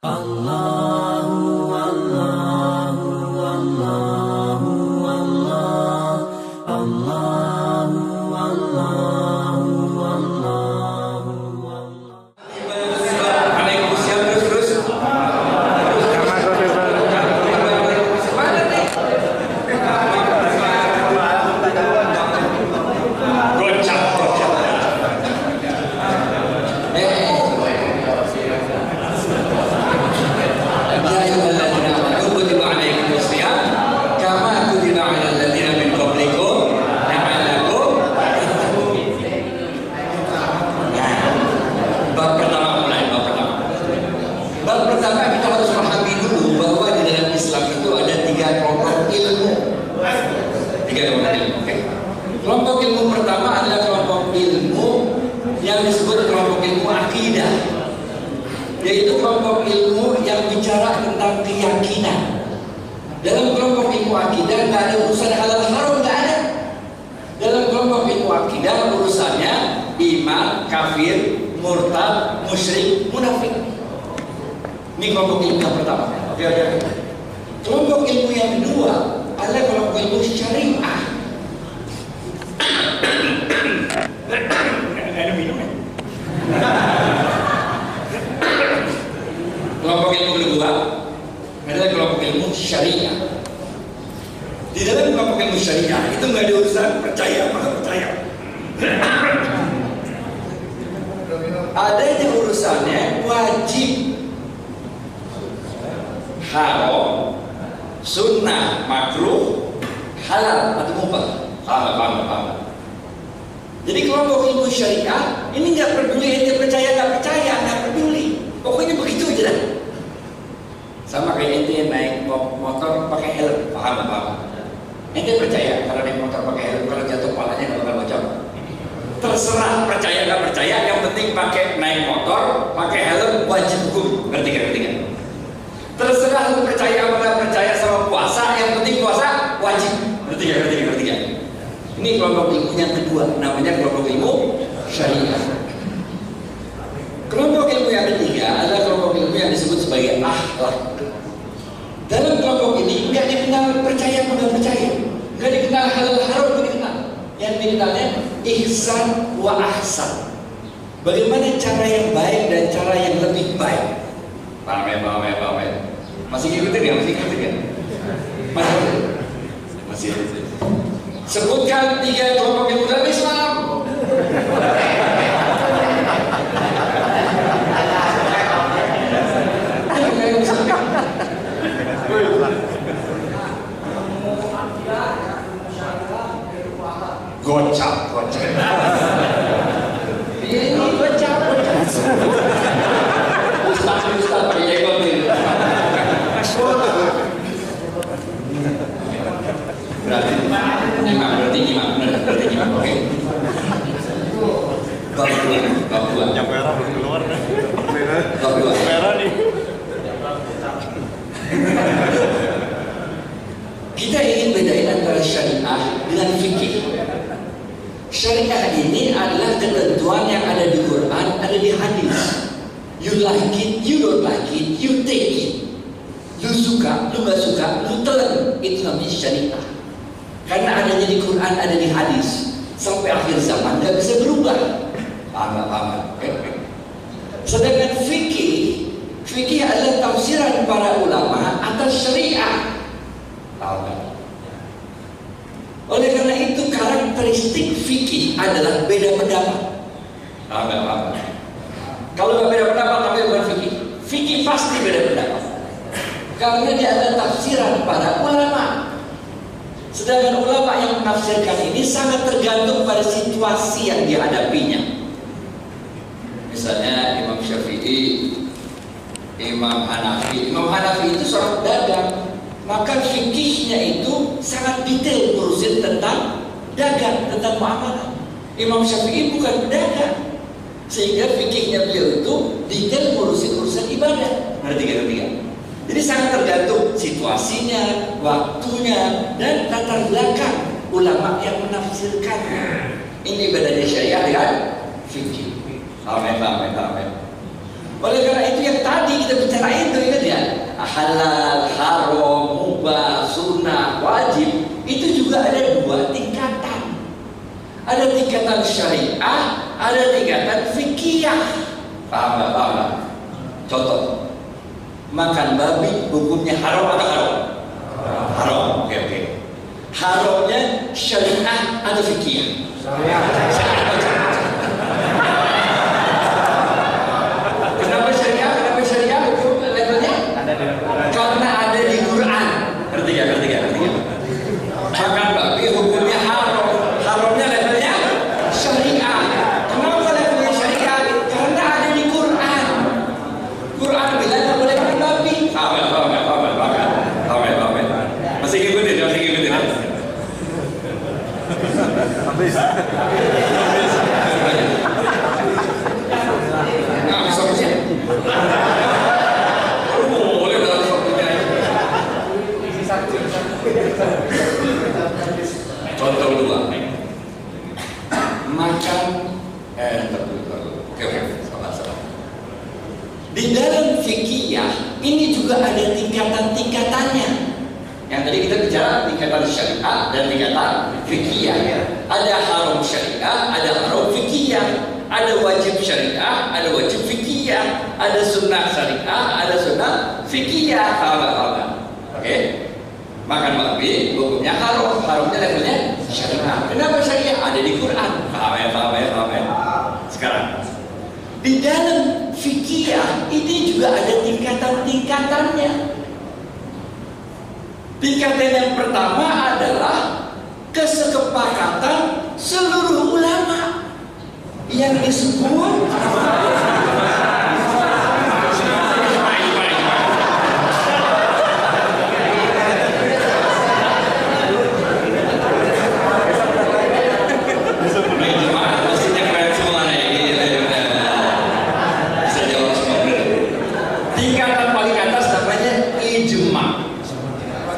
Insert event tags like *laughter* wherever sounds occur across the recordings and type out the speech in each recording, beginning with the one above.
Allah. ilmu yang kedua adalah kalau ilmu syariah. Ya? Kelompok ilmu kedua adalah kelompok ilmu syariah. Di dalam kelompok ilmu syariah itu nggak ada urusan percaya apa percaya. ada yang urusannya wajib haram sunnah makruh halal atau mubah? Paham paham paham jadi kelompok ilmu syariah ini nggak peduli dia percaya nggak percaya nggak peduli. Pokoknya begitu aja lah sama kayak ente naik motor pakai helm. Paham paham? Ente percaya kalau naik motor pakai helm kalau jatuh kepalanya nggak bakal macam. terserah percaya nggak percaya yang penting pakai naik motor pakai helm wajib hukum. Ngerti kan ngerti kan terserah lu percaya apa ketiga, ketiga, ketiga. Ini kelompok ilmu yang kedua, namanya kelompok ilmu syariah. Kelompok ilmu yang ketiga adalah kelompok ilmu yang disebut sebagai akhlak. Dalam kelompok ini nggak dikenal percaya nggak percaya, nggak dikenal halal haram nggak dikenal. Yang dikenalnya ihsan wa ahsan. Bagaimana cara yang baik dan cara yang lebih baik? Pamer, ya, pamer, ya, pamer. Masih ikutin ya, masih ikutin ya. Masih aziende. Se può cambiare proprio Syariah ini adalah ketentuan yang ada di Quran, ada di hadis. You like it, you don't like it, you take it. Lu suka, lu gak suka, lu telan. Itu namanya syariah. Karena adanya di Quran, ada di hadis. Sampai akhir zaman gak bisa berubah. Paham gak paham? Sedangkan fikih, fikih adalah tafsiran para ulama atas syariah. Paham Oleh karena itu, karakteristik fikih adalah beda pendapat. Ah, nggak apa-apa. Kalau nggak beda pendapat, tapi bukan fikih. Fikih pasti beda pendapat. Karena dia ada tafsiran pada ulama. Sedangkan ulama yang menafsirkan ini sangat tergantung pada situasi yang dihadapinya. Misalnya Imam Syafi'i, Imam Hanafi. Imam Hanafi itu seorang pedagang, maka fikihnya itu sangat detail urusin tentang dagang tentang muamalah. Imam Syafi'i bukan pedagang. Sehingga fikihnya beliau itu detail ngurusin urusan ibadah. Ngerti kita ngerti? Jadi sangat tergantung situasinya, waktunya, dan latar belakang ulama yang menafsirkan. Ini badannya syariah dengan fikih. Amin, amin, amin. Oleh karena itu yang tadi kita bicara itu ingat ya halal, haram, mubah, sunnah, wajib itu juga ada dua ada tingkatan syariah, ada tingkatan fikih. Paham nggak? Paham gak? Contoh, makan babi hukumnya haram atau haram? Haram. Oke okay, oke. Okay. Haramnya syariah atau fikih? Syariah. Tadi kita bicara tingkatan syariah dan tingkatan fikih. Ada haram syariah, ada haram fikih. Ada wajib syariah, ada wajib fikih. Ada sunnah syariah, ada sunnah fikih. Nggak? Oke. Makan babi, hukumnya haram, haramnya levelnya syariah. Kenapa syariah? Ada di Quran. Paham ya, paham ya, paham ya. Sekarang, di dalam fikih ini juga ada tingkatan-tingkatannya. Tingkatan yang pertama adalah kesepakatan seluruh ulama. Yang disebut Mestinya keren semua nih. Gila, gila. Bisa jawab semua bener. Tingkatan paling atas namanya ijma.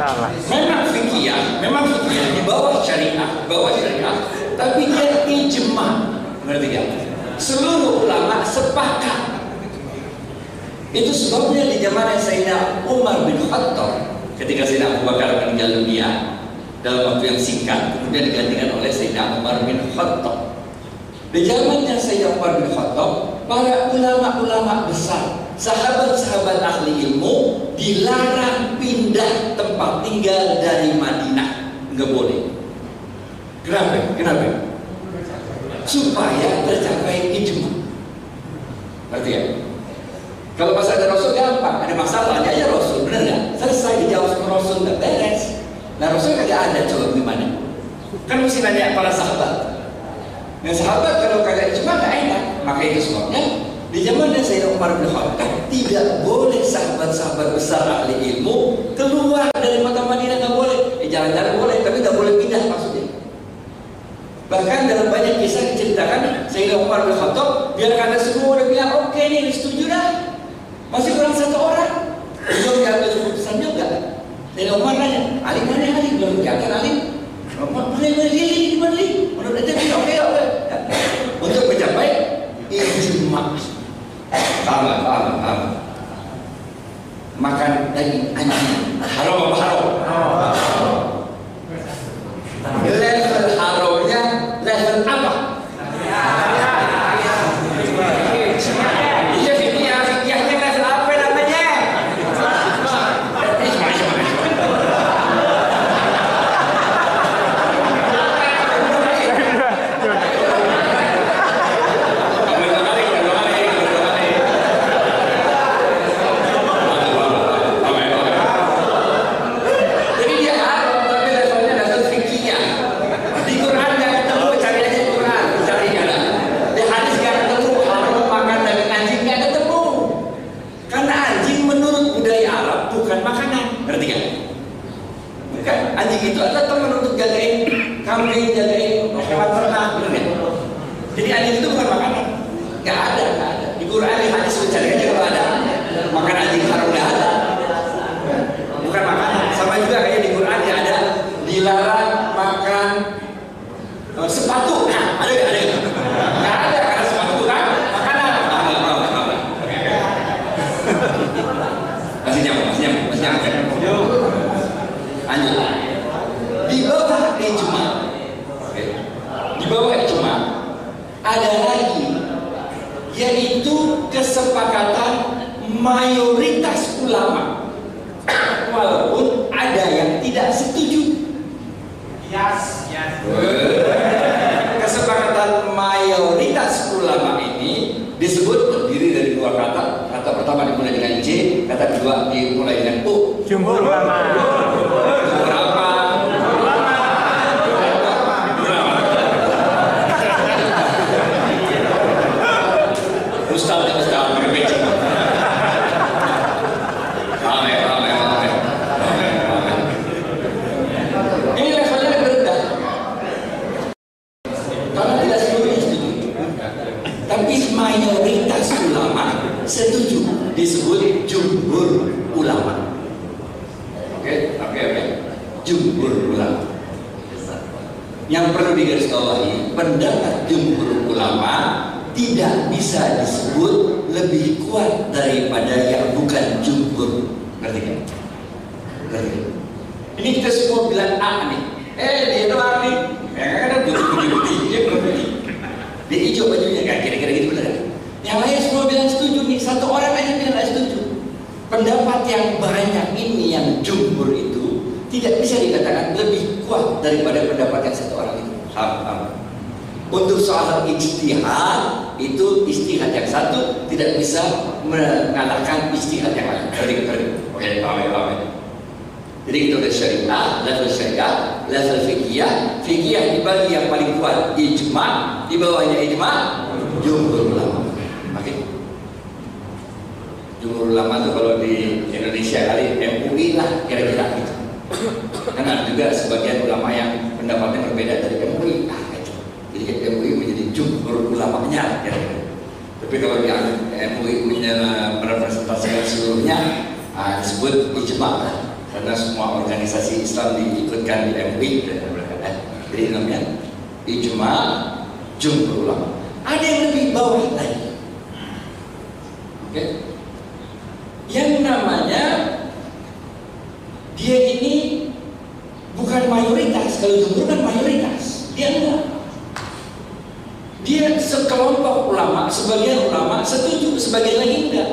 Salah. Memang fikih, memang fikih di bawah syariah, di bawah syariah, tapi dia ijma. Ngerti gak? Seluruh ulama sepakat. Itu sebabnya di zaman Sayyidina Umar bin Khattab ketika Sayyidina Abu Bakar meninggal dunia dalam waktu yang singkat kemudian digantikan oleh Sayyidina Umar bin Khattab. Di zamannya Sayyidina Umar bin Khattab, para ulama-ulama besar, sahabat-sahabat ahli ilmu dilarang pindah tempat tinggal dari Madinah. Nggak boleh. Kenapa? Kenapa? Supaya tercapai ijma. Ngerti ya? Kalau pas ada Rasul gampang, ada masalah aja Rasul, bener nggak? Selesai dijawab sama Rasul nggak beres. Nah Rasul kagak ada, coba gimana? Kan mesti nanya para sahabat. Nah sahabat kalau kagak ijma nggak enak, maka itu sebabnya di zaman Sayyidina Umar bin Khattab tidak boleh sahabat-sahabat besar ahli ilmu keluar dari kota Madinah nggak boleh. Eh, jalan-jalan boleh, tapi nggak boleh pindah maksudnya. Bahkan dalam banyak kisah diceritakan Sayyidina Umar bin Khattab biar karena semua udah bilang oke nih setuju dah. Masih kurang satu orang. Belum diambil keputusan juga. Sayyidina Umar nanya, Ali mana Ali? Belum diangkat Ali. Umar boleh boleh di mana li? Menurut dia bilang oke oke. Untuk mencapai ijma. Paham nggak? Paham? Paham? Makan daging anjing haram apa haram? Level haramnya level apa? Iya fikih, fikihnya level apa namanya? Ijma, ijma, ijma. Jadi dia haram tapi levelnya level fikih Di Quran nggak ketemu cari aja di Quran cari ada. Di hadis nggak ketemu haram makan daging anjing nggak ketemu. Karena anjing menurut budaya Arab bukan makanan, ngerti nggak? Bukan. Anjing itu adalah teman untuk jagain kambing, jagain hewan ternak, benar nggak? Jadi anjing itu bukan makanan. Nggak ada, nggak ada. Di Quran di hadis lu cari aja kalau ada. Makan anjing haram nggak ada bukan makanan sama juga kayak di Quran ya ada dilarang makan eh, sepatu nah ada nggak ada nggak? nggak ada karena sepatu bukan makanan Tahu nggak? Tahu nggak? Tahu nggak? masih nyambung masih nyambung masih nyambung kan? lanjut di bawah ijma Oke. di bawah ijma ada lagi kesepakatan mayoritas ulama walaupun ada yang tidak setuju Yes, yes. Kesepakatan mayoritas ulama ini disebut terdiri dari dua kata. Kata pertama dimulai dengan J kata kedua dimulai dengan U. Jumhur ulama. berapa Ustaz dan Ustaz berbeda. Rame, rame, rame. Rame, rame. Ini levelnya lebih rendah. Karena tidak seluruhnya setuju. Tapi mayoritas ulama setuju disebut jumhur ulama. Oke, oke, oke. Jumhur ulama. Yang perlu digarisbawahi, pendapat jumhur ulama tidak bisa disebut lebih kuat daripada yang bukan jumhur. Ngerti kan? Ngerti kan? Ini kita semua bilang A nih. Eh, dia doang nih. Ya kan ada putih-putih, dia belum putih. Dia hijau bajunya kan, kira-kira gitu benar kan? Yang lain semua bilang setuju nih, satu orang aja bilang nggak setuju. Pendapat yang banyak ini yang jumhur itu tidak bisa dikatakan lebih kuat daripada pendapat yang satu orang itu. Paham, paham. Untuk soal ijtihad itu istihad yang satu tidak bisa mengalahkan istihad yang lain. Ngerti, ngerti? Oke, paham ya, ya. Jadi kita udah syariah, level syariah, level fikih, fikih dibagi yang paling kuat ijma, di bawahnya ijma, jumhur ulama. Oke. Jumhur ulama itu kalau di Indonesia kali MUI lah kira-kira. Kan ada juga sebagian ulama yang pendapatnya berbeda dari MUI. Jadi MUI menjadi jumhur ulamanya kira-kira. Tapi kalau yang MUI punya merepresentasikan seluruhnya, ah, disebut ijma lah karena semua organisasi Islam diikutkan di MUI eh, jadi namanya ijma jumhur ulama. Ada yang lebih bawah lagi. Oke? Yang namanya dia ini bukan mayoritas. Kalau jumhur kan mayoritas. Dia enggak dia sekelompok ulama sebagian ulama setuju sebagian lagi enggak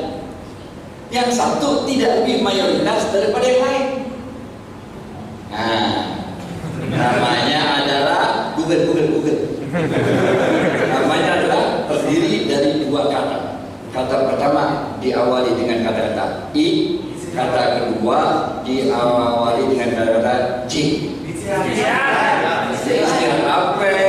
yang satu tidak lebih mayoritas daripada yang lain. Nah, namanya adalah Google, Google, Google. namanya adalah terdiri dari dua kata. Kata pertama diawali dengan kata-kata i, kata kedua diawali dengan kata-kata j. Istilah apa?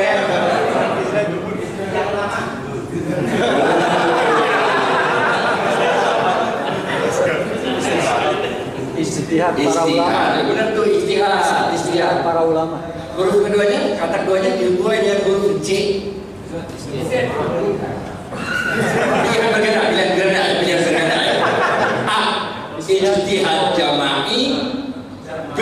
Istihad para ulama. Istihad, benar tuh istihad, Istihad istihad. para ulama. Huruf keduanya, kata keduanya dibuat dengan huruf C. Biar berganda, biar berganda, biar berganda. A. Ijtihad jama'i. B.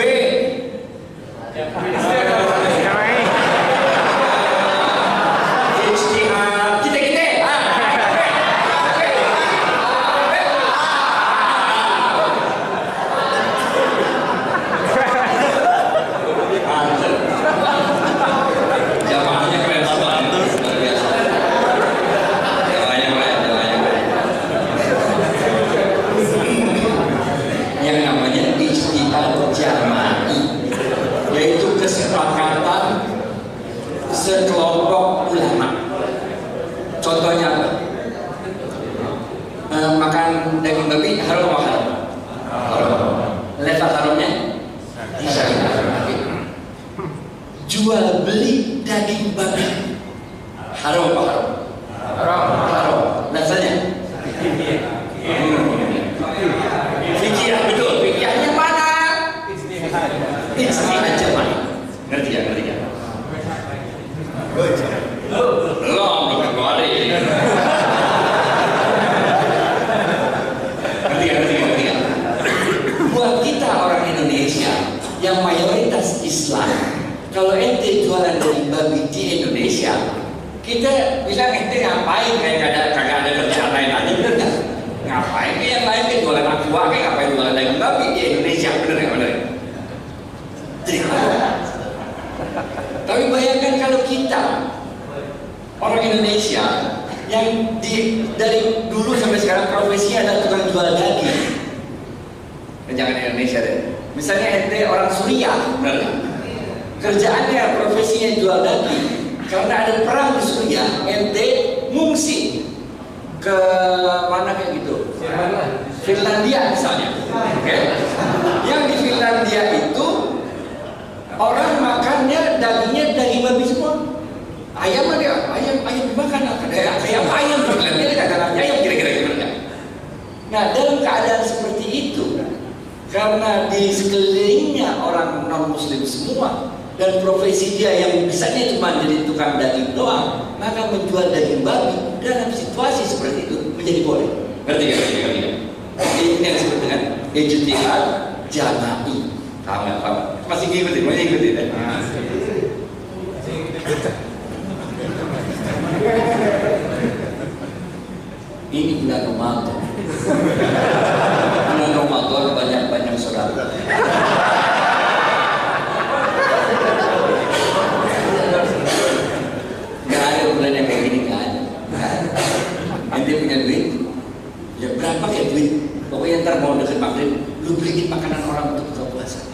Ijtihad kita kita. Jamaahnya keren banget. Luar biasa. Jamaahnya keren, jamaahnya keren. Yang namanya ijtihad jama'i yaitu kesepakatan sekelompok ulama. Contohnya apa? Eh, makan daging babi haram apa haram? Haram. Level haramnya? Syariat. Jual beli daging babi haram apa haram? Haram. Haram. Levelnya? Fikih betul. Fikihnya mana? Ijtihad jama'i. Ngerti ya? Ngerti ya? Belum, belum kembali. Ngerti ya? Ngerti ya? Ngerti ya? Buat kita orang Indonesia yang mayoritas Islam, kalau ente jualan daging babi di Indonesia, kita bilang ente ngapain kayak gak ada kagak ada kerjaan lain aja bener nggak? Ngapain kayak yang lain kayak jualan aqua kayak ngapain jualan daging babi di Indonesia bener nggak bener? Tidak. Tapi bayangkan kalau kita orang Indonesia yang di dari dulu sampai sekarang profesinya adalah tukang jual daging. Dan jangan di Indonesia deh. Misalnya ente orang Suriah, benar nggak? Kerjaannya profesinya jual daging. Karena ada perang di Suriah, ente mengungsi ke mana kayak gitu? Finlandia misalnya. Oke. Yang di Finlandia itu orang makannya dagingnya daging babi semua. Ayam ada, ayam ayam dimakan ada ayam ayam Finlandia dia kata ayam kira-kira gimana? Nah dalam keadaan seperti itu karena di sekelilingnya orang non muslim semua dan profesi dia yang bisanya cuma jadi tukang daging doang maka menjual daging babi dalam situasi seperti itu menjadi boleh. Ngerti nggak? Ngerti ngerti nggak? ini yang disebut dengan ijtihad jama'i. Paham nggak? Paham? Masih ngikutin masih ngikutin. Ya? ini bulan Ramadan. Bulan Ramadan banyak-banyak saudara Nggak ada bulan yang kayak gini nggak ada. Nggak ada. Ente punya duit, ya berapa kayak duit? Pokoknya ntar mau deket maghrib, lu beliin makanan orang untuk buka puasa.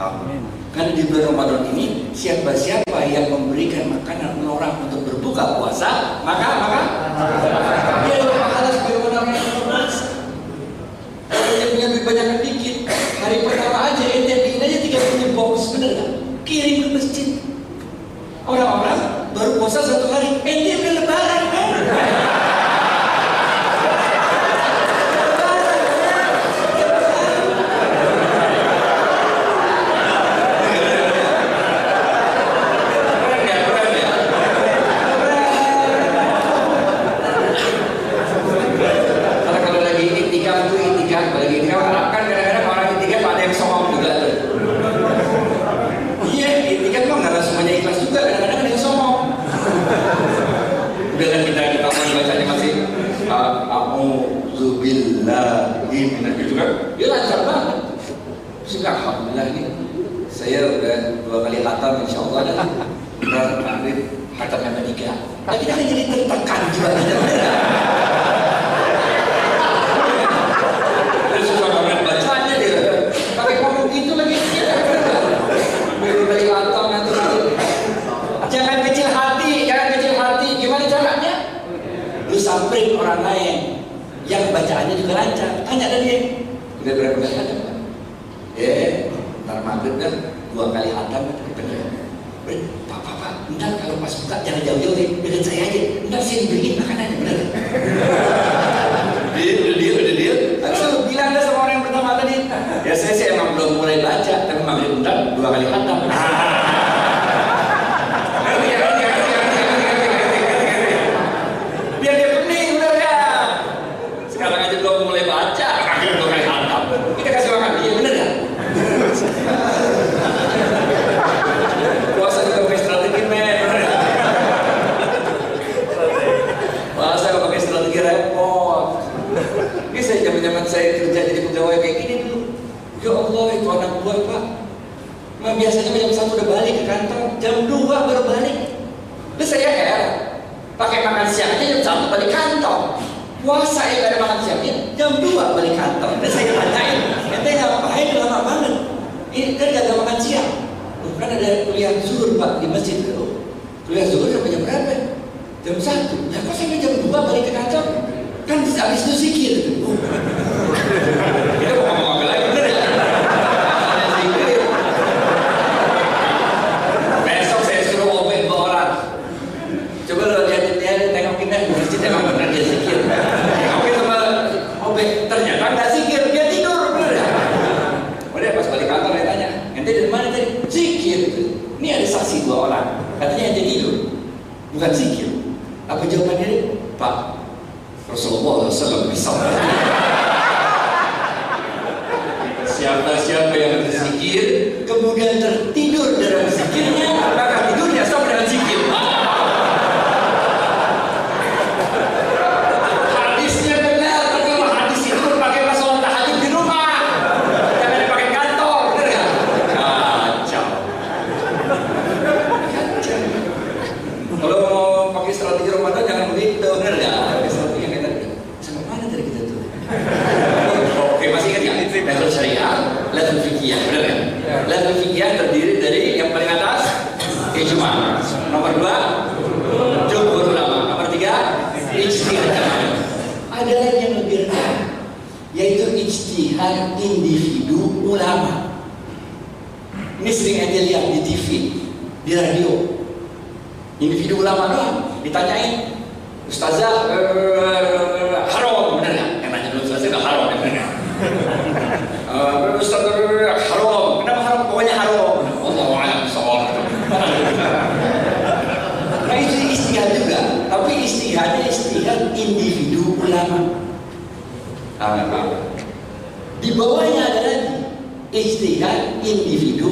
Amin. Karena di bulan Ramadan ini siapa-siapa yang memberikan makanan orang untuk berbuka puasa, maka maka dia dapat pahala sebagaimana orang yang berpuasa. Kalau dia punya duit banyak dikit, hari pertama aja ente bikin aja 30 box bener nggak? Kirim ke masjid. Orang-orang baru puasa satu hari, ente udah lebaran kan? Keren ya, keren ya. Karena kalau lagi itikaf itu itikaf, kalau lagi itikaf Arab kan kadang-kadang orang itikaf ada yang songong juga tuh. Iya, itikaf mah nggak semuanya ikhlas juga, kadang-kadang ada yang songong. Udah kan kita kita mau bacanya masih A'udzubillahi gitu kan? Dia lancar banget. Sudah alhamdulillah ini saya udah dua kali khatam insya Allah dan benar maghrib khatam yang ketiga. Nah kita kan jadi tertekan juga kita benar. Dia suka banget bacanya dia. Pakai ngomong gitu lagi dia. Baru kali khatam nanti nanti. Jangan kecil hati, jangan kecil hati. Gimana caranya? Lu samperin orang lain yang bacaannya juga lancar. Tanya dari dia. Udah berapa kali khatam? Pak? Eh, ntar maghrib kan dua kali hatam bener. Bener, pak, pak, pak, ntar kalau pas buka jangan jauh-jauh deh, dekat saya aja. Ntar saya beliin makanannya, bener. Dia, udah dia, udah dia. Habis itu bilang dah sama orang yang pertama tadi. Ya saya sih emang belum mulai baca, tapi maghrib ntar dua kali hatam. Ngerti ya, ngerti ya, ngerti ya, ngerti ya, ngerti ya, ngerti ya, ngerti ya, ngerti ya. Biar dia pening, bener ya. Sekarang aja belum mulai baca, akhirnya dua kali hatam. Kita kasih makan dia, bener ya? Puasa juga pakai strategi men. Puasa kalau pakai strategi repot. Ini saya zaman zaman saya kerja jadi pegawai kayak gini dulu. Ya Allah itu anak buah pak. Nah, biasanya jam satu udah balik ke kantor, jam dua baru balik. Terus saya heran, pakai makan siang aja jam satu balik kantor. Puasa ya ada makan siangnya, jam dua balik kantor. Dan saya tanyain, ente ngapain lama banget? Ini kan gak ada makan siang. Loh, kan ada kuliah zuhur pak di masjid tuh. Kuliah zuhur sampai jam berapa? Jam satu. Ya kok sampai jam dua balik ke kantor? Kan habis itu zikir tuh.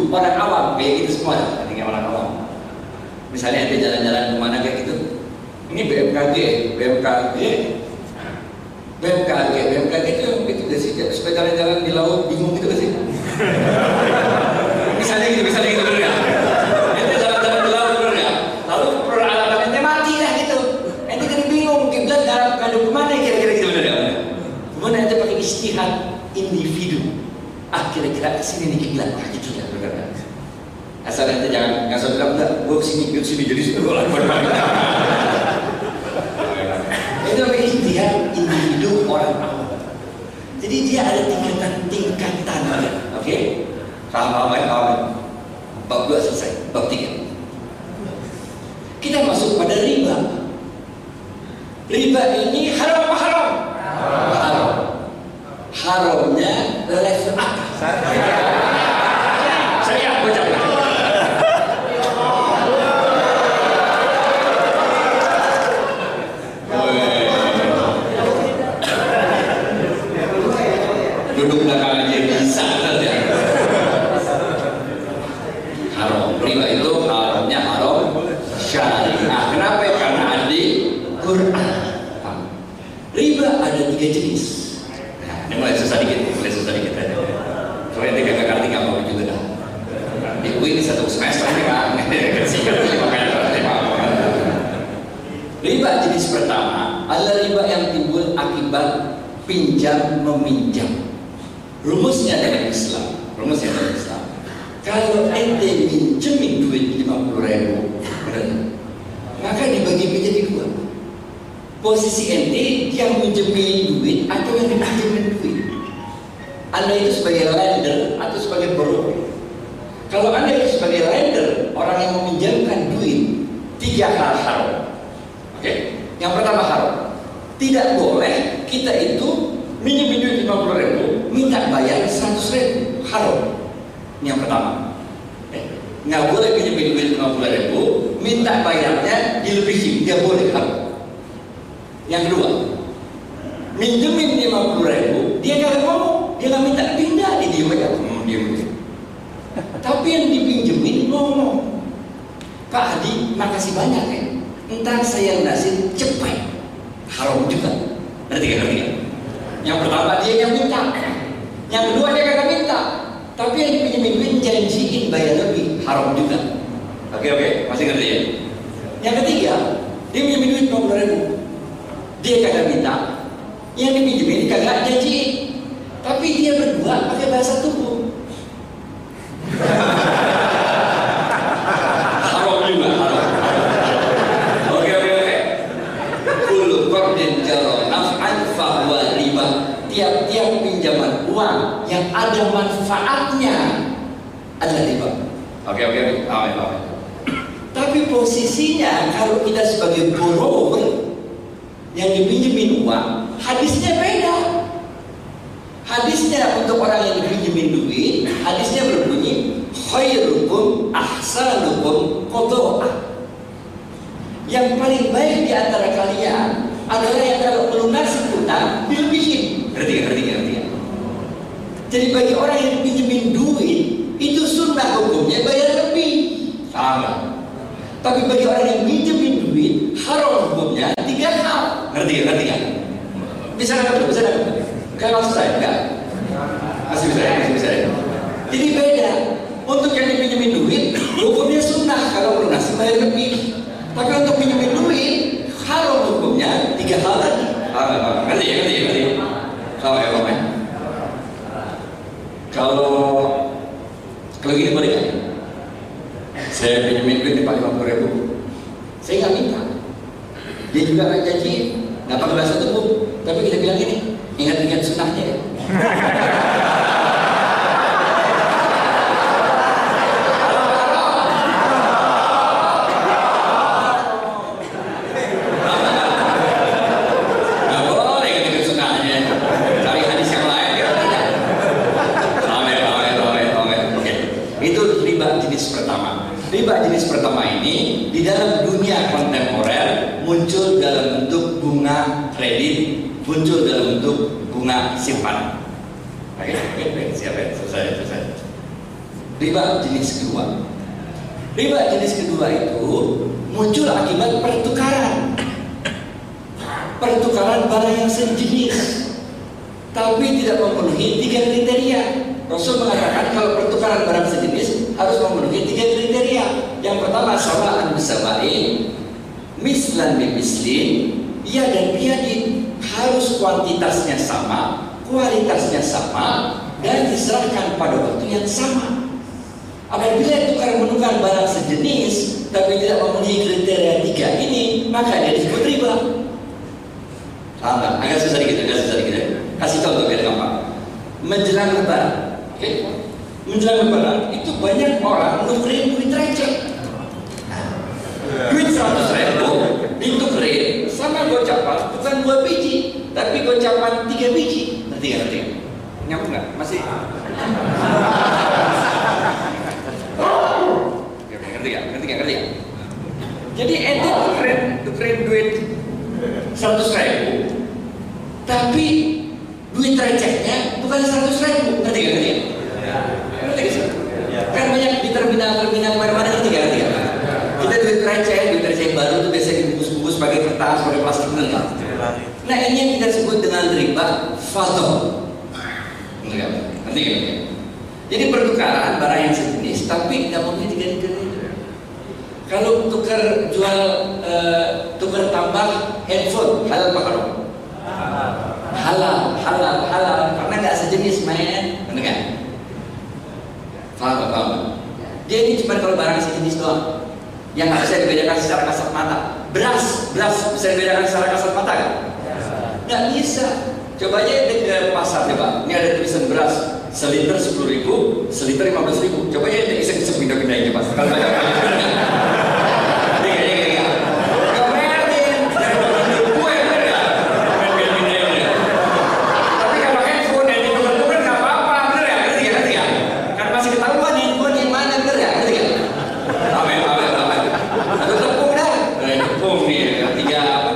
Individu orang awam kayak gitu semua, kayak orang awam. Misalnya ada jalan-jalan ke mana kayak gitu, ini BMKG, BMKG, BMKG, BMKG itu itu gak sih supaya jalan-jalan di laut bingung gitu gak sih? *laughs* misalnya gitu, misalnya gitu bener ya. Itu jalan-jalan di laut bener ya. Lalu peralatan ente mati lah gitu. Ente kan bingung kiblat dalam ngadu ke mana kira-kira gitu bener ya. Kemudian ente pakai istihad individu. Ah kira-kira ke sini nih kiblat, ah gitu ya bener ya. Asal ente jangan nggak usah bilang enggak, gue ke sini, gue ke sini jadi gue lakukan *laughs* itu namanya istihad individu orang awam. Jadi dia ada tingkatan-tingkatan, oke? Paham paham ya, paham ya? Bab dua selesai, bab tiga. Kita masuk pada riba. Riba ini haram apa haram? Haram. Haramnya level apa? Saya baca. duduk belakang aja bisa saja. Haram. Riba itu haramnya haram syariah. Kenapa? Karena ada di Quran. Riba ada tiga jenis. Nah, ini mulai susah dikit, mulai susah dikit aja. Soalnya nanti gak ngerti nggak mau juga dah. Di UI ini satu semester ini kan, singkat ini makanya kalau apa. Riba jenis pertama adalah riba yang timbul akibat pinjam meminjam. Rumusnya dalam Islam, rumusnya dalam Islam. Kalau ente minjemin duit 50 ribu, maka dibagi menjadi dua. Posisi ente yang minjemin duit atau yang dipinjemin duit. Anda itu sebagai lender atau sebagai borrower. Kalau Anda itu sebagai lender, orang yang meminjamkan duit, tiga hal haram. Oke, yang pertama haram. Tidak boleh kita itu minjemin duit 50 ribu, minta bayar 100 ribu, haram. Ini yang pertama. Eh, nggak boleh pinjemin duit 50 ribu, minta bayarnya dilebihin, nggak boleh haram. Yang kedua, minjemin 50 ribu, dia nggak ngomong, dia nggak minta pindah, dia diem aja, diem aja. Tapi yang dipinjemin ngomong, Pak Hadi, makasih banyak ya. Entar saya lunasin cepet, haram juga. Ngerti gak? Ngerti gak? Yang pertama dia yang minta, yang kedua dia kagak minta. Tapi yang dipinjemin duit janjiin bayar lebih, haram juga. Oke oke, masih ngerti ya? Yang ketiga, dia pinjemin duit 50 ribu, dia kagak minta, yang dipinjemin kagak janjiin. Tapi dia berdua pakai bahasa tubuh. haram juga, haram. Oke oke oke. Kullu qardin jara naf'an fahuwa riba. Tiap-tiap pinjaman uang yang ada manfaatnya adalah riba. Oke oke oke. Amin amin. Tapi posisinya kalau kita sebagai borrower yang dipinjemin uang, hadisnya beda. Hadisnya untuk orang yang dipinjemin duit, hadisnya berbunyi khairukum ahsanukum qada'ah. Yang paling baik di antara kalian adalah yang kalau melunasi utang dilebihin. Ngerti gak? Ngerti? Ngerti? Jadi bagi orang yang pinjemin duit itu sunnah hukumnya bayar lebih. Sama. Tapi bagi orang yang pinjemin duit haram hukumnya tiga hal. Ngerti? Ngerti gak? Bisa nggak? Bisa nggak? Kan maksud saya enggak? Masih bisa ya? Masih bisa ya? Jadi beda. Untuk yang dipinjemin duit, hukumnya sunnah kalau melunasi bayar lebih. Tapi untuk pinjemin duit, haram hukumnya tiga hal tadi. Ah, ah, ngerti ya, ngerti ya, ngerti. Kalau ya, Pak. Kalau kalau gini boleh nggak? Saya pinjemin duit dipakai lima puluh ribu. Saya nggak minta. Dia juga nggak janji, nggak pakai bahasa tubuh. Tapi kita bilang gini, ingat-ingat sunnahnya ya. jenis pertama. Riba jenis pertama ini di dalam dunia kontemporer muncul dalam bentuk bunga kredit, muncul dalam bentuk bunga simpanan. Oke, oke, oke, siap ya, selesai, selesai. Riba jenis kedua. Riba jenis kedua itu muncul akibat pertukaran. Pertukaran barang yang sejenis tapi tidak memenuhi tiga kriteria. Rasul mengatakan kalau pertukaran barang sejenis harus memenuhi tiga kriteria. Yang pertama samaan bisabain, mislan bimislin, iya dan biyadin harus kuantitasnya sama, kualitasnya sama, dan diserahkan pada waktu yang sama. Apabila tukar menukar barang sejenis tapi tidak memenuhi kriteria tiga ini, maka dia disebut riba. Paham? Agak susah dikit, agak susah dikit. Kasih contoh biar gampang. Menjelang lebaran, oke? Menjelang lebaran itu banyak orang nukerin duit receh. Duit seratus ribu ditukerin sama gocapan bukan dua biji, tapi gocapan tiga biji. Nanti nggak nanti? Nyambung nggak? Masih? Oke, ngerti nggak? Ngerti nggak? Ngerti nggak? Jadi ente tukerin, tukerin duit seratus ribu, tapi duit recehnya bukan seratus ribu, ngerti gak? Ngerti gak? Ngerti gak sih? Kan banyak di terminal-terminal mana-mana ngerti gak? Ngerti gak? Kita duit receh, duit receh baru itu biasanya dibungkus-bungkus pakai kertas, pakai plastik bener nggak? Nah ini yang kita sebut dengan riba? Ngerti gak? Jadi pertukaran barang yang sejenis, tapi tidak tiga itu. Kalau tukar jual eh, tukar tambah handphone halal apa haram? Halal, halal, halal karena nggak sejenis main, kan? Nggak? paham. Dia ini cuma kalau barang sejenis doang, yang bisa dibedakan secara kasat mata. Beras, beras bisa dibedakan secara kasat mata kan? Nggak bisa. Coba aja ke pasar coba. Ini ada tulisan beras seliter sepuluh ribu, seliter lima belas ribu. Coba aja iseng-iseng pindah-pindahin coba. Kalau banyak Iya, iya, iya. Nggak merhatiin. Dari bagian gue, bener nggak? Pindah-pindahin ya. Tapi kalau handphone yang ditukar-tukar nggak apa-apa, bener ya? Ngerti ya? Ngerti ya? Kan masih ketahuan handphone yang mana, bener ya? Ngerti ya? Amin, amin, amin. Satu tepung dah. Ada tepung nih, tiga apa?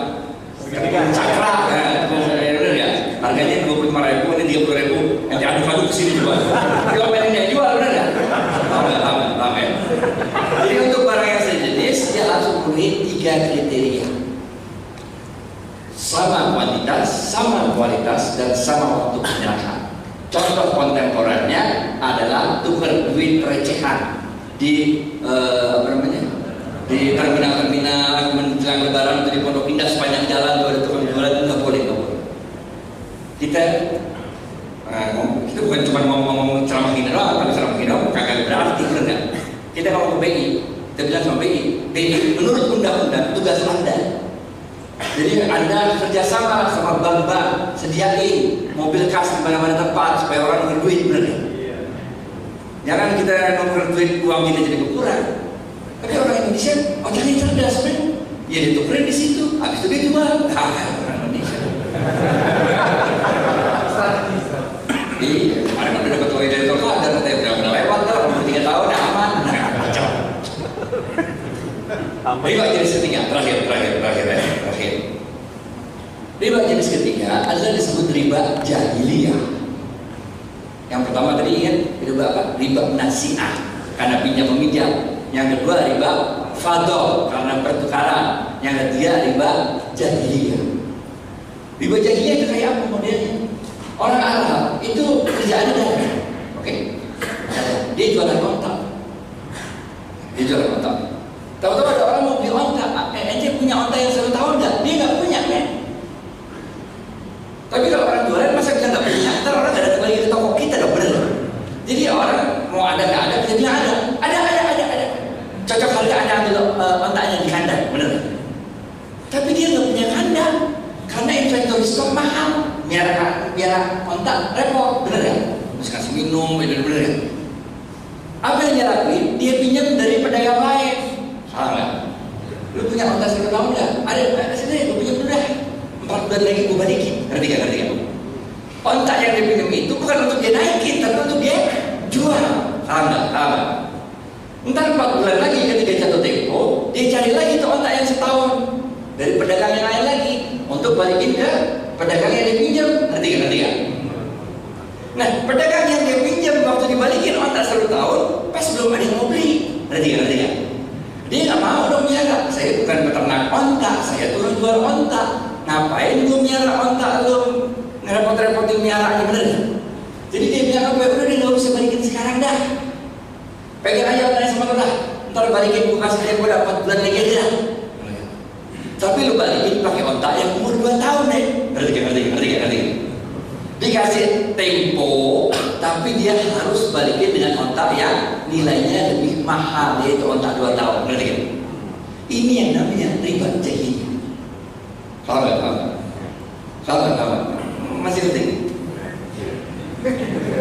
Cakra, ya, tepung, ya, bener ya? Harganya dua puluh lima ribu, ini tiga puluh ribu. Yang juga. Kalau pengen yang jual, bener ya? Amin, amin, amin. Jadi untuk barang yang sejenis dia harus memenuhi tiga kriteria. Sama kuantitas, sama kualitas, dan sama waktu penyerahan. Contoh kontemporernya adalah tukar duit recehan di eh, apa namanya di terminal-terminal menjelang lebaran atau di pondok indah sepanjang jalan tuh ada tukang jualan nggak boleh nggak boleh. Kita eh, kita bukan cuma ngomong-ngomong ceramah gini doang, kalau ceramah gini kagak berarti nggak? Kita ngomong ke BI, kita bilang sama BI, BI menurut undang-undang tugas anda jadi anda kerjasama sama bank-bank sediain mobil kas di mana-mana tempat supaya orang berduit bener ya? Jangan kita nuker duit uang kita jadi berkurang. Tapi orang Indonesia otaknya cerdas men. Ya ditukerin di situ, habis itu dia jual. Ah, orang Indonesia. Iya, kemarin udah dapat uang dari toko ada katanya udah udah lewat lah, umur tiga tahun udah aman. Nah, kacau. Riba jenis ketiga, terakhir, terakhir, terakhir, terakhir. Riba jenis ketiga adalah disebut riba jahiliyah. Yang pertama tadi ingat riba apa? Riba nasiah karena pinjam meminjam. Yang kedua riba fadol karena pertukaran. Yang ketiga riba jahiliyah. Riba jahiliyah itu kayak apa modelnya? Orang Arab itu kerjaannya dagang, oke? Dia jualan kontak. Dia jualan kontak. Tahu-tahu ada orang mau beli onta, eh, ente punya onta yang satu tahun nggak? Dia nggak punya, men. Tapi kalau orang jualan masa kita nggak punya, ntar orang nggak datang lagi ke toko kita dong, bener. Jadi orang mau ada nggak ada, kita bilang ada, ada, ada, ada, ada. Cocok harga ada ambil uh, ontanya di kandang, bener. Tapi dia nggak punya kandang, karena inventory stok mahal. Biar biar onta repot, bener ya? Terus kasih minum, bener bener ya? Apa yang dia lakuin? Dia pinjam dari pedagang lain. Salah nggak? Lu punya onta satu tahun nggak? Ada, ada sini, gue pinjam dulu dah. Empat bulan lagi gue balikin. Ngerti nggak? Ngerti nggak? Onta yang dia pinjam itu bukan untuk dia naikin, tapi untuk dia jual. Salah nggak? Salah? Ntar 4 bulan lagi ketika jatuh tempo, dia cari lagi tuh otak yang setahun dari pedagang yang lain lagi untuk balikin ke pedagang yang dia pinjam. Ngerti kan? Ngerti kan? Nah, pedagang yang dia pinjam waktu dibalikin otak satu tahun, pas belum ada yang mau beli. Ngerti kan? Ngerti kan? Dia nggak mau dong miara. Saya bukan peternak onta, saya turun jual onta. Ngapain lu miara onta lu ngerepot-repotin miaranya bener nggak? Jadi dia bilang apa? Udah deh nggak usah balikin sekarang dah. Pegang aja onta sama dah. Ntar balikin gue kasih dia udah 4 bulan lagi aja. Tapi lu balikin pakai onta yang umur 2 tahun deh. Ngerti kan? Ngerti kan? Ngerti kan? Ngerti kan? Dikasih tempo, tapi dia harus balikin dengan ontak yang nilainya lebih mahal yaitu ontak 2 tahun. Ngerti kan? Ini yang namanya riba jahiliyah. Paham nggak? Paham nggak? Paham nggak? Masih penting.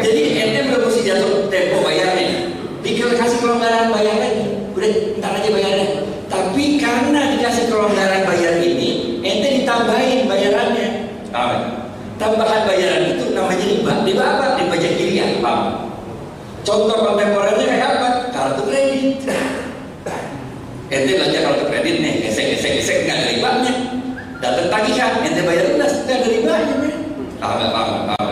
Jadi ente belum mesti jatuh tempo bayarnya. Dikasih kasih kelonggaran bayar lagi. Udah ntar aja bayarnya. Tapi karena dikasih kelonggaran bayar ini, ente ditambahin bayarannya. Paham nggak? Tambahan bayaran itu namanya riba. Riba apa? Riba jahiliyah. Paham? Contoh kontemporernya kayak apa? Kartu kredit. *laughs* Ente belanja kartu kredit nih, gesek gesek gesek nggak ada ribanya. Datang tagihan, ente bayar lunas, nggak ada ribanya. Paham nggak? Paham nggak? Paham?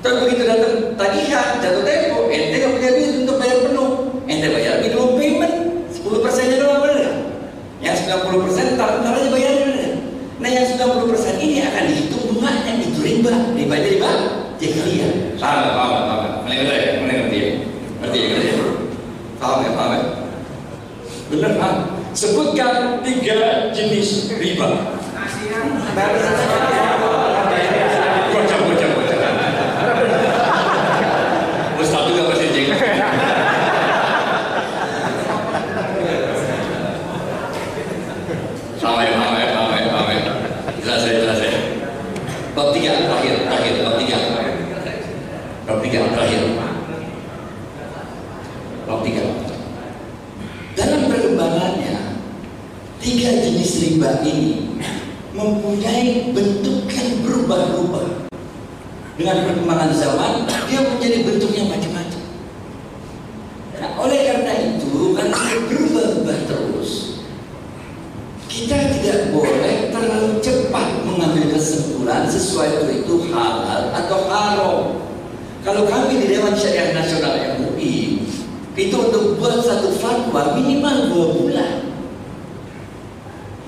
Terus begitu datang tagihan, jatuh tempo, ente nggak punya duit untuk bayar penuh. Ente bayar minimum payment, 10 persennya doang bener nggak? Yang 90 persen ntar, ntar aja bayarnya bener nggak? Nah yang 90 persen ini akan dihitung bunganya, itu riba. Riba itu riba jahiliyah. Paham nggak? Paham nggak? Paham nggak? Mulai ngerti ya? Mulai ngerti ya? Ngerti ya? Ngerti ya? Paham nggak? Paham nggak? Bener paham? Sebutkan tiga jenis riba. Bocah, bocah, bocah. Ustaz juga pasti jeng. Sama ya, sama ya, sama ya, sama ya. Jelas ya, jelas ya. Bab tiga terakhir, terakhir, bab tiga. Bab tiga terakhir. Bab tiga. Dalam perkembangannya, tiga jenis riba ini mempunyai bentuk yang berubah-ubah. Zaman, dia menjadi bentuknya macam-macam. Nah, oleh karena itu, karena berubah-ubah terus, kita tidak boleh terlalu cepat mengambil kesimpulan sesuatu itu halal atau haram. Kalau kami di Dewan Syariah Nasional MUI itu untuk buat satu fatwa minimal dua bulan.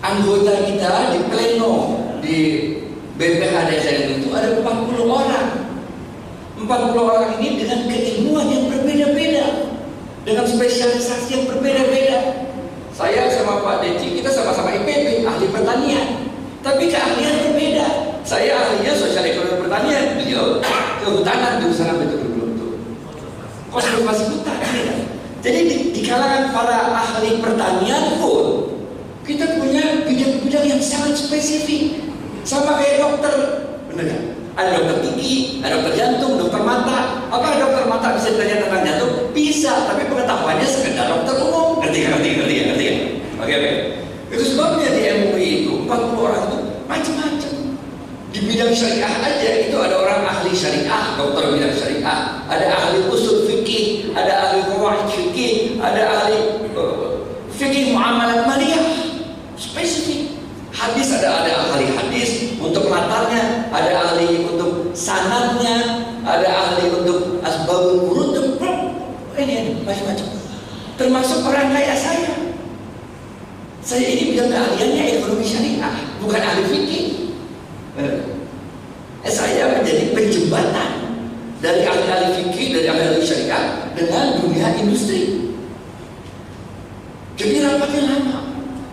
Anggota kita di pleno di BPH desa itu ada 40 orang. 40 orang ini dengan keilmuan yang berbeda-beda, dengan spesialisasi yang berbeda-beda. Saya sama Pak Deci, kita sama-sama IPB, ahli pertanian. Tapi keahlian berbeda. Saya ahlinya sosial ekonomi pertanian, beliau kehutanan di usaha betul betul konservasi hutan. beda. Jadi di, di kalangan para ahli pertanian pun kita punya bidang-bidang yang sangat spesifik. Sama kayak dokter, benar? Ada dokter gigi, ada dokter jantung, dokter mata. Apa dokter mata bisa ditanya tentang jantung? Bisa, tapi pengetahuannya sekedar dokter umum. Ngerti nggak? Ngerti? Ngerti? Ngerti nggak? Oke, oke. Itu sebabnya di MUI itu 40 orang itu macam-macam. Di bidang syariah aja itu ada orang ahli syariah, dokter bidang syariah, ada ahli usul fikih, ada ahli qawaid fikih, ada ahli uh, fikih muamalat maliyah. Spesifik. Hadis ada ada ahli hadis untuk latarnya, ada ahli untuk sanadnya, ada ahli untuk asbabul wurud ini, macam-macam. Termasuk orang kayak saya. Saya ini bidang keahliannya ekonomi syariah, bukan ahli fikih. Eh, saya menjadi penjembatan dari ahli-ahli fikih, dari ahli-ahli syariah dengan dunia industri. Jadi rapatnya lama.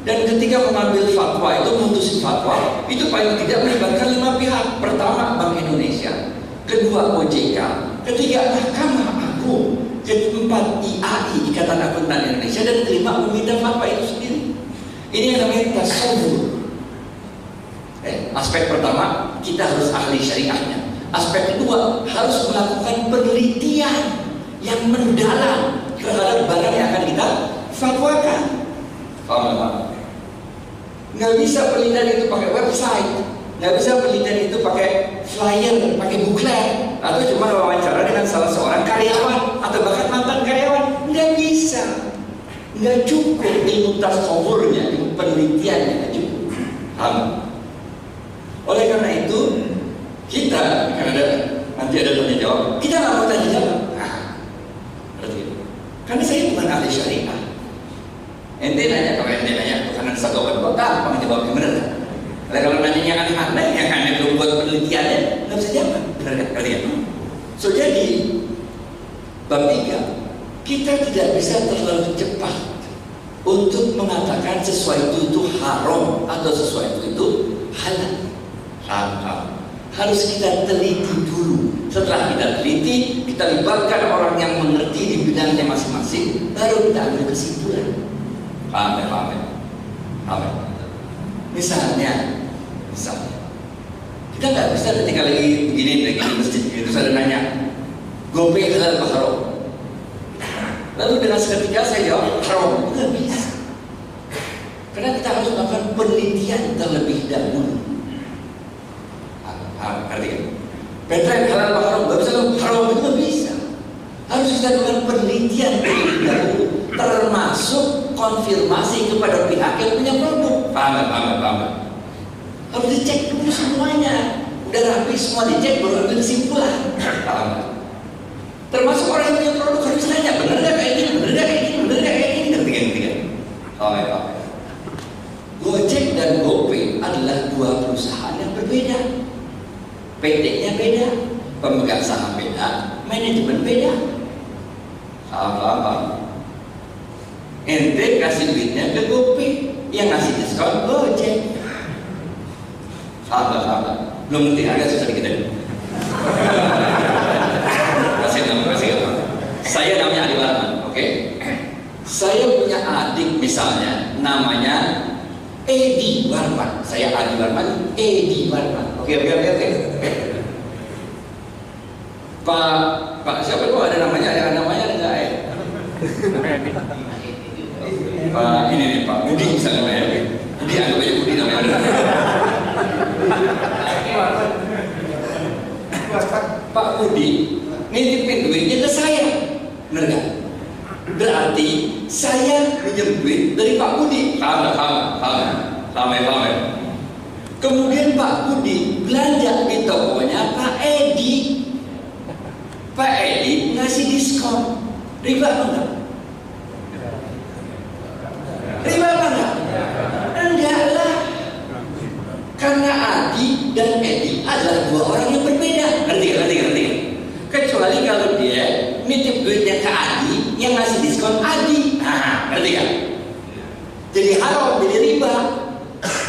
Dan ketika mengambil fatwa itu memutusin fatwa itu paling tidak melibatkan lima pihak. Pertama Bank Indonesia, kedua OJK, ketiga Mahkamah Agung, keempat IAI Ikatan Akuntan Indonesia dan kelima meminta fatwa itu sendiri. Ini yang namanya tasawur. Eh, aspek pertama kita harus ahli syariahnya. Aspek kedua harus melakukan penelitian yang mendalam terhadap barang yang akan kita fatwakan. Paham Pak? Nggak bisa penelitian itu pakai website, nggak bisa penelitian itu pakai flyer, pakai booklet, atau cuma wawancara dengan salah seorang karyawan atau bahkan mantan karyawan. Nggak bisa. nggak cukup ilmu tasawurnya, ilmu penelitiannya nggak cukup. Paham? Oleh karena itu kita kan ada nanti ada tanya jawab, kita nggak mau tanya jawab. Nah, berarti itu. Karena saya bukan ahli syariah. Ente nanya kalau ente nanya karena satu kok gampang jawabnya bener kan? Kalau nanya yang aneh-aneh yang aneh belum buat penelitiannya nggak bisa jawab, bener kan? Ya? So jadi bab tiga kita tidak bisa terlalu cepat untuk mengatakan sesuatu itu haram atau sesuatu itu halal. Halal. Harus kita teliti dulu. Setelah kita teliti, kita libatkan orang yang mengerti di bidangnya masing-masing, baru kita ambil kesimpulan. Paham ya, paham ya? Paham ya? Misalnya, misalnya, kita nggak bisa ketika lagi begini, lagi di masjid, itu saya nanya, gope halal apa haram? Lalu dengan seketika saya jawab haram, nggak bisa. Karena kita harus melakukan penelitian terlebih dahulu. Paham, ngerti kan? Petrek halal haram, nggak bisa haram itu nggak bisa. Harus kita lakukan penelitian terlebih dahulu, termasuk konfirmasi kepada pihak yang punya produk. Paham, paham, paham. Harus dicek dulu semuanya. Udah rapi semua dicek baru ambil kesimpulan. Paham? Termasuk orang yang punya produk harus nanya benar nggak kayak gini, benar nggak kayak gini, benar nggak kayak gini, ngerti? Ngerti kan? Paham ya. Gojek dan GoPay adalah dua perusahaan yang berbeda. PT-nya beda, pemegang saham beda, manajemen beda. Paham, paham, paham. Kasih duitnya ke GoPay, yang ngasih diskon Gojek. Paham, paham. Belum ngerti agak susah dikit aja. Kasih nama, kasih nama. Saya namanya Adi Warman, oke? Saya punya adik misalnya, namanya Edi Warman. Saya Adi Warman, Edi Warman. Oke, oke, oke, oke. Pak, Pak siapa itu ada namanya, ada namanya ada nggak ya? Pak ini nih Pak Budi misalnya namanya. Budi anggap aja Budi namanya. Pak Budi nitipin duitnya ke saya, bener nggak? Berarti saya pinjam duit dari Pak Budi. Nggak? Paham ya? Paham ya? Kemudian Pak Budi belanja di tokonya Pak Edi. Pak Edi ngasih diskon. Riba enggak? Riba apa enggak? Enggak lah. Karena Adi dan Edi adalah dua orang yang berbeda. Ngerti nggak? Ngerti? Ngerti? Kecuali kalau dia nitip duitnya ke Adi, yang ngasih diskon Adi. Nah, ngerti nggak? Jadi haram, jadi riba.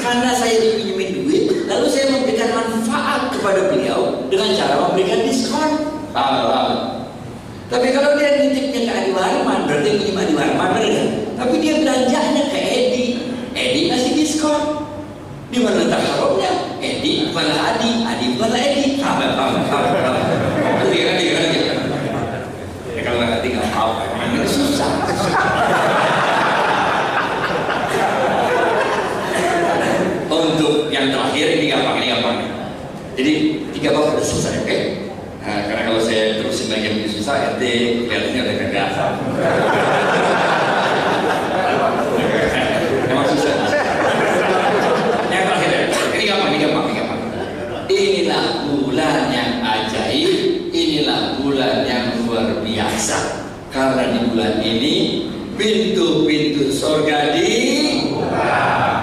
Karena saya dipinjemin duit, lalu saya memberikan manfaat kepada beliau dengan cara memberikan diskon. Paham. Tapi kalau dia nitipnya ke Adi Warman, berarti pinjam Adi Warman, benar nggak? Tapi dia belanjanya ke Edi, Edi ngasih diskon. Di mana letak bukanlah Adi, Adi bukanlah Edi. Paham, paham, paham, paham. Ngerti, ngerti, ngerti. Ya kalau nggak ngerti nggak tahu, ini susah. Untuk yang terakhir ini gampang, ini gampang. Jadi tiga bab sudah selesai, oke? Nah, karena kalau saya terusin lagi yang susah, nanti kelihatannya udah kagak. Emang susah. Yang terakhir, ya. ini gampang, ini gampang, ini gampang. Inilah bulan yang ajaib, inilah bulan yang luar biasa. Karena di bulan ini pintu-pintu sorga di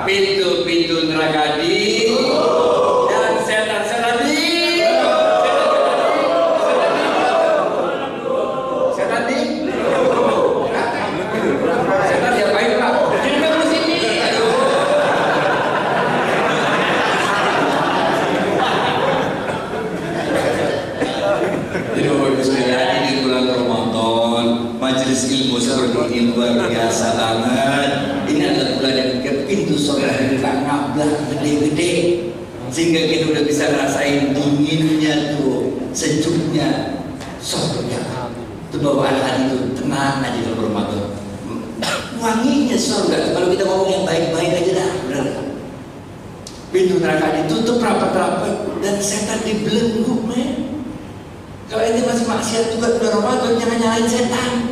pintu-pintu neraka di dan setan-setan di setan di setan diapain pak? Jadi kamu sini. Aduh. Jadi Bapak Ibu sekalian ini bulan Ramadan Majelis ilmu seperti ini luar biasa banget Ini adalah bulan yang bikin pintu surga kita ngablah gede-gede Sehingga kita udah bisa ngerasain dinginnya tuh Sejuknya surga Itu bawaan hati itu tenang aja kalau Ramadan Wanginya surga Kalau kita ngomong yang baik-baik aja dah Bener nggak? Pintu neraka ditutup rapat-rapat Dan setan dibelenggu men kalau ente masih maksiat juga udah Ramadan jangan nyalain setan.